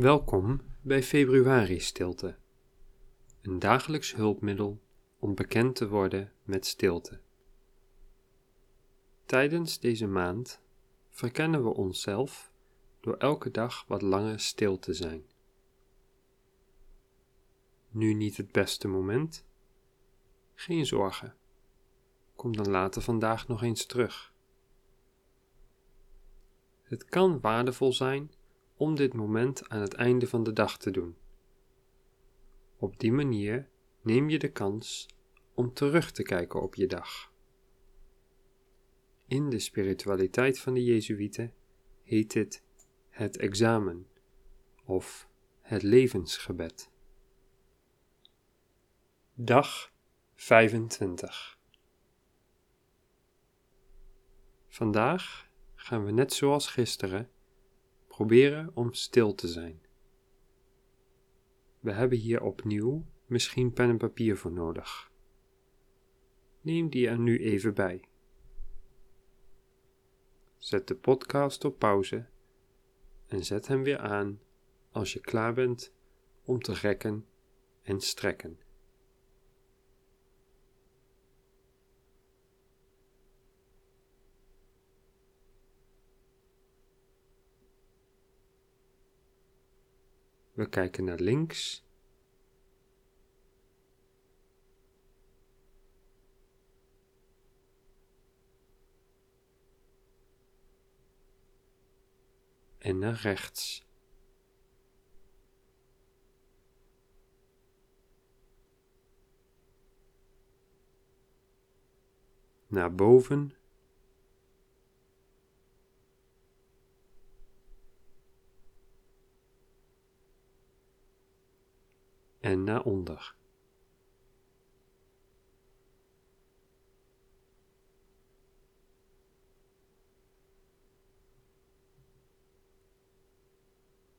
Welkom bij Februari Stilte, een dagelijks hulpmiddel om bekend te worden met stilte. Tijdens deze maand verkennen we onszelf door elke dag wat langer stil te zijn. Nu niet het beste moment? Geen zorgen. Kom dan later vandaag nog eens terug. Het kan waardevol zijn om dit moment aan het einde van de dag te doen. Op die manier neem je de kans om terug te kijken op je dag. In de spiritualiteit van de Jezuïeten heet dit het examen of het levensgebed. Dag 25 Vandaag gaan we net zoals gisteren proberen om stil te zijn. We hebben hier opnieuw misschien pen en papier voor nodig. Neem die er nu even bij. Zet de podcast op pauze en zet hem weer aan als je klaar bent om te rekken en strekken. We kijken naar links. En naar rechts. Naar boven. En naar onder.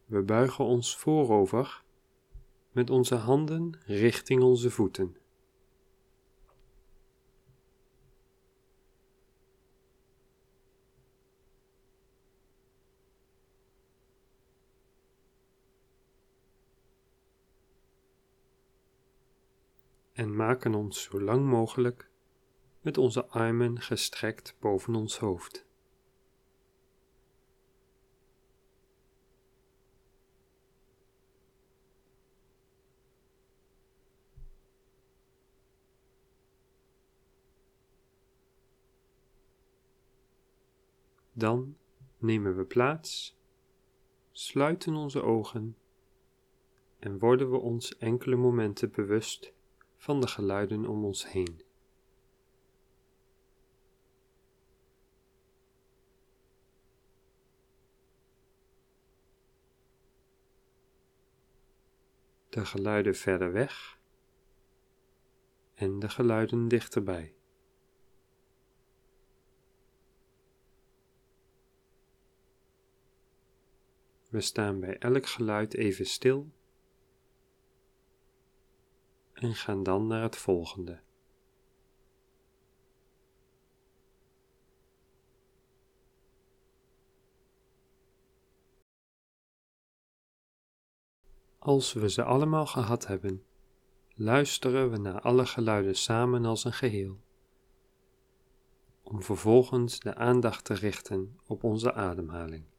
We buigen ons voorover met onze handen richting onze voeten. En maken ons zo lang mogelijk met onze armen gestrekt boven ons hoofd. Dan nemen we plaats, sluiten onze ogen en worden we ons enkele momenten bewust van de geluiden om ons heen. De geluiden verder weg en de geluiden dichterbij. We staan bij elk geluid even stil en gaan dan naar het volgende. Als we ze allemaal gehad hebben, luisteren we naar alle geluiden samen als een geheel, om vervolgens de aandacht te richten op onze ademhaling.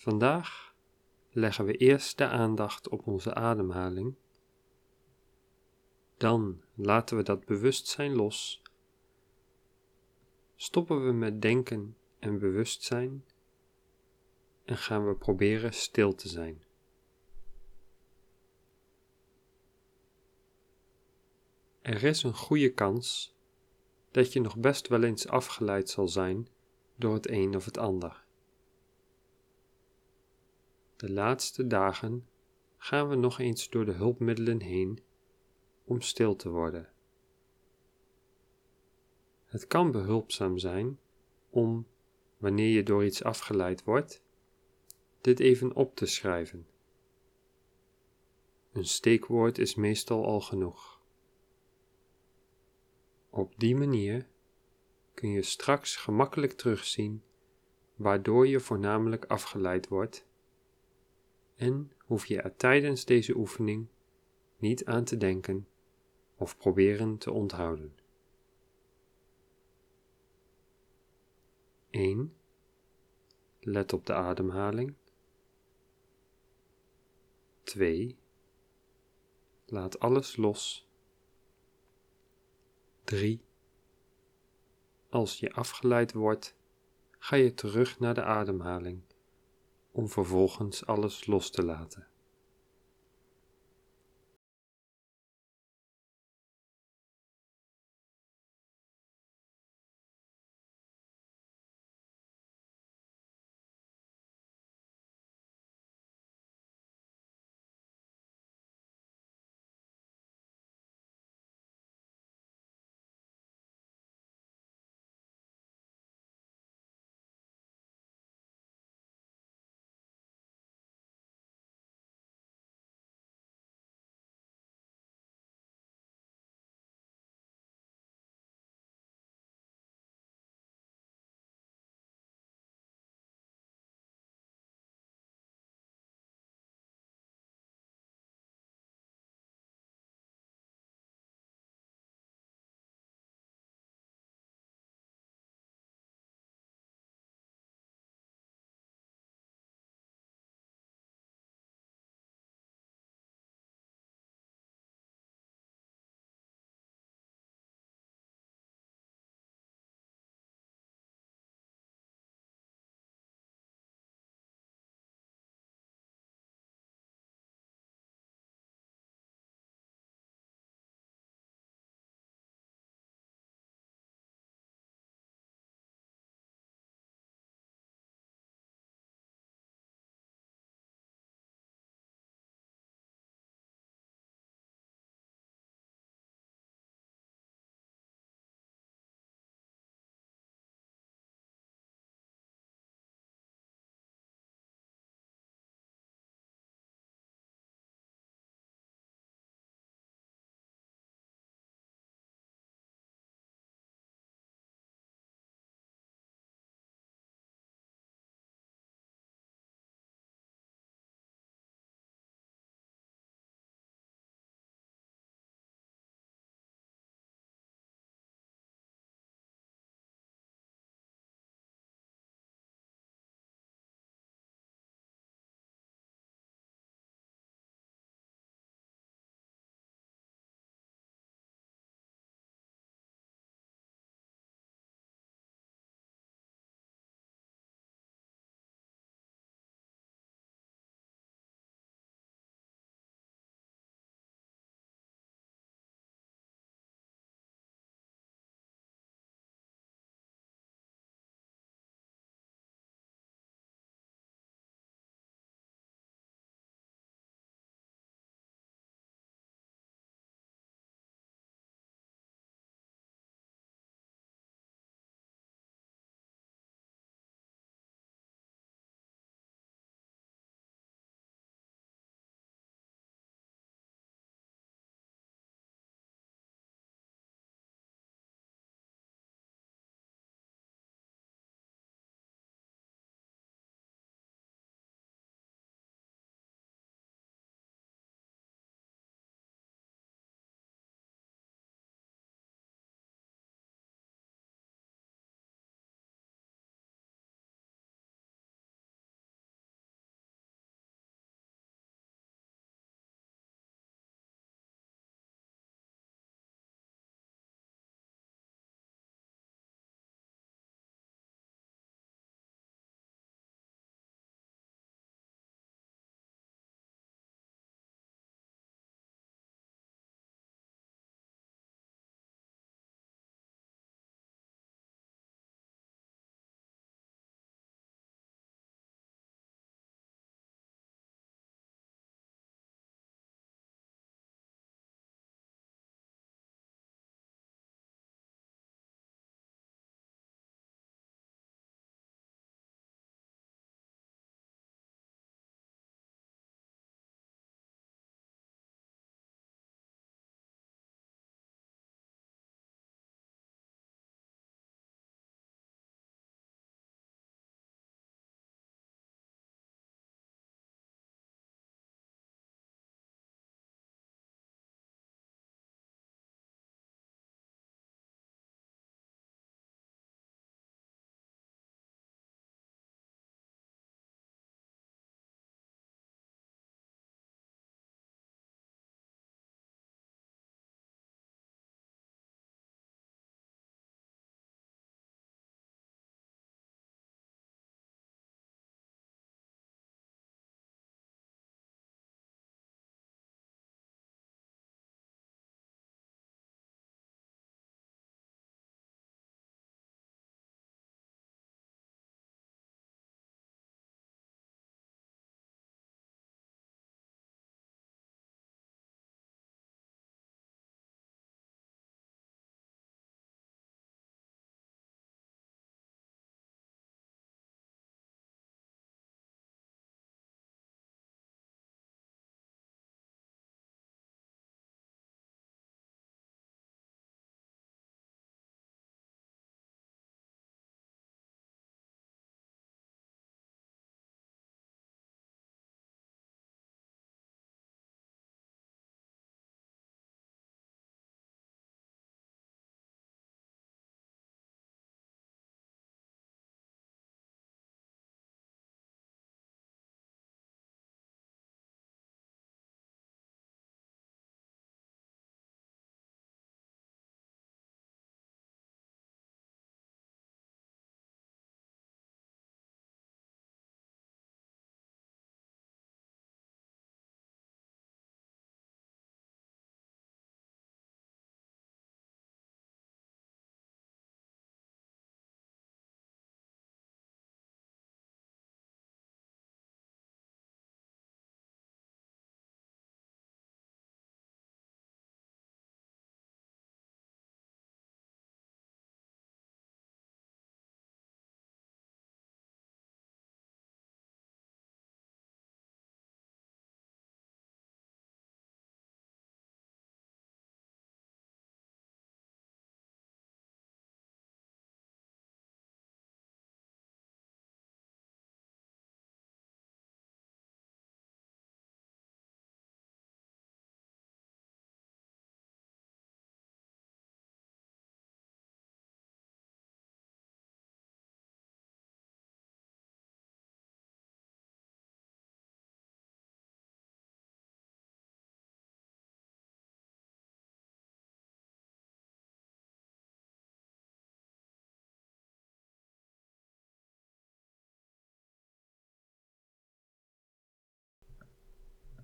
Vandaag leggen we eerst de aandacht op onze ademhaling. Dan laten we dat bewustzijn los. Stoppen we met denken en bewustzijn en gaan we proberen stil te zijn. Er is een goede kans dat je nog best wel eens afgeleid zal zijn door het een of het ander. De laatste dagen gaan we nog eens door de hulpmiddelen heen om stil te worden. Het kan behulpzaam zijn om, wanneer je door iets afgeleid wordt, dit even op te schrijven. Een steekwoord is meestal al genoeg. Op die manier kun je straks gemakkelijk terugzien waardoor je voornamelijk afgeleid wordt en hoef je er tijdens deze oefening niet aan te denken of proberen te onthouden. 1. Let op de ademhaling. 2. Laat alles los. 3. Als je afgeleid wordt, ga je terug naar de ademhaling om vervolgens alles los te laten.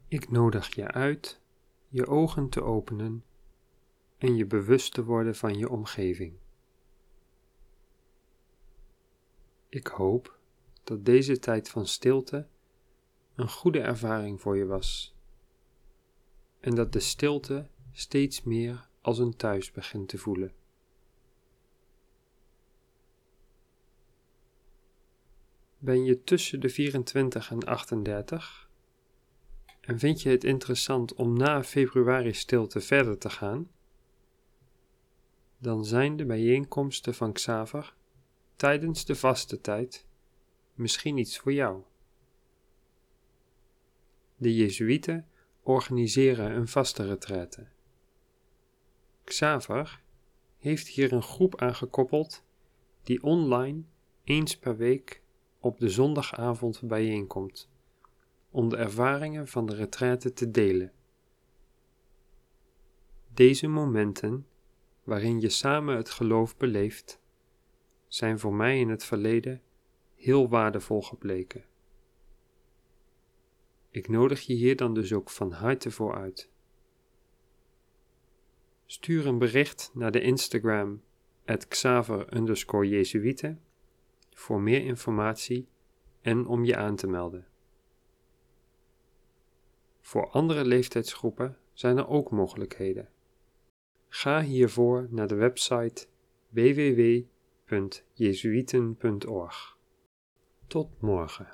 Ik nodig je uit je ogen te openen en je bewust te worden van je omgeving. Ik hoop dat deze tijd van stilte een goede ervaring voor je was en dat de stilte steeds meer als een thuis begint te voelen. Ben je tussen de 24 en 38 en vind je het interessant om na februari stilte verder te gaan? Dan zijn de bijeenkomsten van Xaver tijdens de vaste tijd misschien iets voor jou. De Jezuïeten organiseren een vaste retraite. Xaver heeft hier een groep aangekoppeld die online eens per week op de zondagavond bijeenkomt om de ervaringen van de retraite te delen. Deze momenten, waarin je samen het geloof beleeft, zijn voor mij in het verleden heel waardevol gebleken. Ik nodig je hier dan dus ook van harte voor uit. Stuur een bericht naar de Instagram at xaver voor meer informatie en om je aan te melden. Voor andere leeftijdsgroepen zijn er ook mogelijkheden. Ga hiervoor naar de website www.jesuiten.org. Tot morgen.